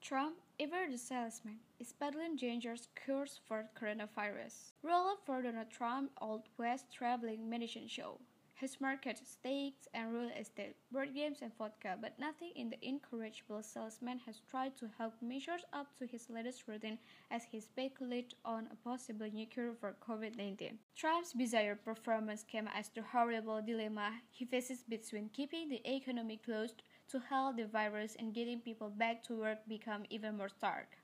Trump, ever the salesman, is peddling dangerous cures for coronavirus. Roll up for Donald Trump Old West traveling medicine show. His market steaks and real estate, board games and vodka, but nothing in the incorrigible salesman has tried to help measure up to his latest routine as he speculated on a possible new cure for COVID-19. Trump's bizarre performance came as the horrible dilemma he faces between keeping the economy closed to halt the virus and getting people back to work become even more stark.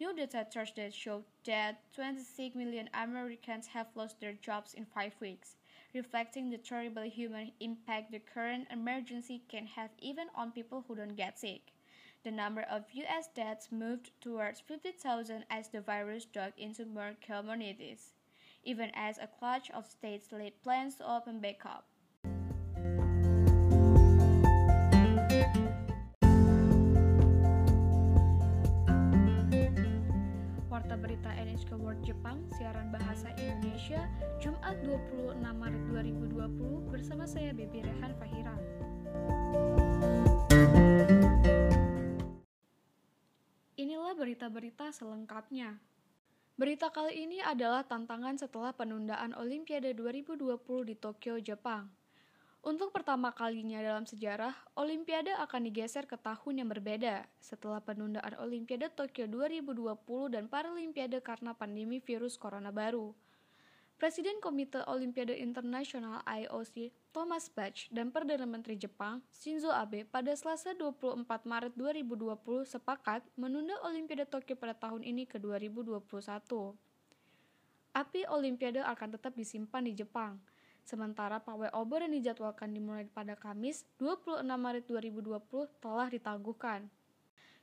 New data Thursday showed that 26 million Americans have lost their jobs in five weeks reflecting the terrible human impact the current emergency can have even on people who don't get sick. The number of US deaths moved towards 50,000 as the virus dug into more communities, even as a clutch of states laid plans to open back up. World Jepang, siaran bahasa Indonesia, Jumat 26 Maret 2020 bersama saya Baby Rehan Fahira. Inilah berita-berita selengkapnya. Berita kali ini adalah tantangan setelah penundaan Olimpiade 2020 di Tokyo, Jepang. Untuk pertama kalinya dalam sejarah, Olimpiade akan digeser ke tahun yang berbeda setelah penundaan Olimpiade Tokyo 2020 dan Paralimpiade karena pandemi virus corona baru. Presiden Komite Olimpiade Internasional IOC Thomas Bach dan Perdana Menteri Jepang Shinzo Abe pada Selasa 24 Maret 2020 sepakat menunda Olimpiade Tokyo pada tahun ini ke 2021. Api Olimpiade akan tetap disimpan di Jepang, Sementara pawai obor yang dijadwalkan dimulai pada Kamis 26 Maret 2020 telah ditangguhkan.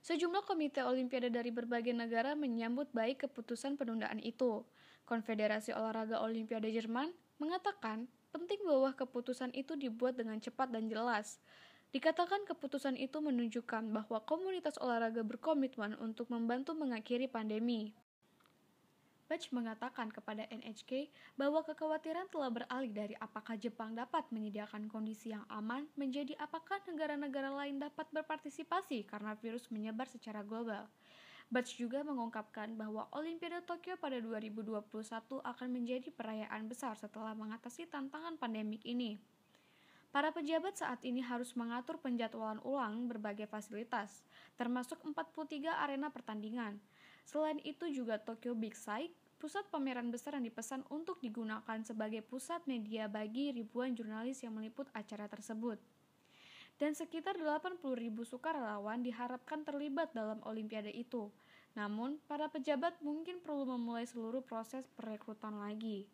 Sejumlah komite olimpiade dari berbagai negara menyambut baik keputusan penundaan itu. Konfederasi Olahraga Olimpiade Jerman mengatakan penting bahwa keputusan itu dibuat dengan cepat dan jelas. Dikatakan keputusan itu menunjukkan bahwa komunitas olahraga berkomitmen untuk membantu mengakhiri pandemi. Bach mengatakan kepada NHK bahwa kekhawatiran telah beralih dari apakah Jepang dapat menyediakan kondisi yang aman menjadi apakah negara-negara lain dapat berpartisipasi karena virus menyebar secara global. Bach juga mengungkapkan bahwa Olimpiade Tokyo pada 2021 akan menjadi perayaan besar setelah mengatasi tantangan pandemik ini. Para pejabat saat ini harus mengatur penjadwalan ulang berbagai fasilitas, termasuk 43 arena pertandingan, Selain itu juga Tokyo Big Sight, pusat pameran besar yang dipesan untuk digunakan sebagai pusat media bagi ribuan jurnalis yang meliput acara tersebut. Dan sekitar 80 ribu sukarelawan diharapkan terlibat dalam olimpiade itu. Namun, para pejabat mungkin perlu memulai seluruh proses perekrutan lagi.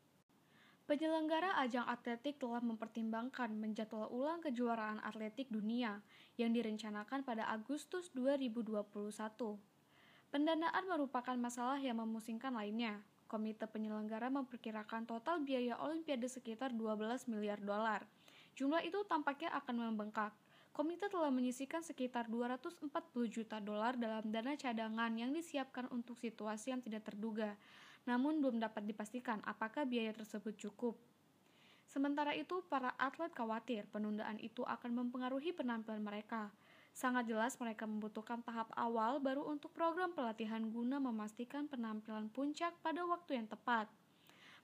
Penyelenggara ajang atletik telah mempertimbangkan menjadwal ulang kejuaraan atletik dunia yang direncanakan pada Agustus 2021. Pendanaan merupakan masalah yang memusingkan lainnya. Komite penyelenggara memperkirakan total biaya Olimpiade sekitar 12 miliar dolar. Jumlah itu tampaknya akan membengkak. Komite telah menyisikan sekitar 240 juta dolar dalam dana cadangan yang disiapkan untuk situasi yang tidak terduga, namun belum dapat dipastikan apakah biaya tersebut cukup. Sementara itu, para atlet khawatir penundaan itu akan mempengaruhi penampilan mereka. Sangat jelas mereka membutuhkan tahap awal baru untuk program pelatihan guna memastikan penampilan puncak pada waktu yang tepat.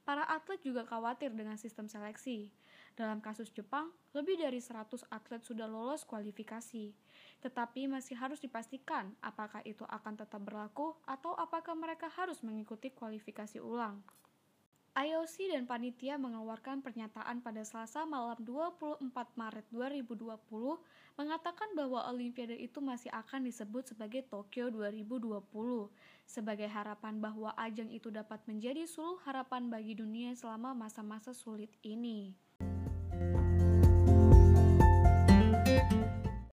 Para atlet juga khawatir dengan sistem seleksi. Dalam kasus Jepang, lebih dari 100 atlet sudah lolos kualifikasi. Tetapi masih harus dipastikan apakah itu akan tetap berlaku atau apakah mereka harus mengikuti kualifikasi ulang. IOC dan panitia mengeluarkan pernyataan pada Selasa malam 24 Maret 2020 mengatakan bahwa Olimpiade itu masih akan disebut sebagai Tokyo 2020 sebagai harapan bahwa ajang itu dapat menjadi suluh harapan bagi dunia selama masa-masa sulit ini.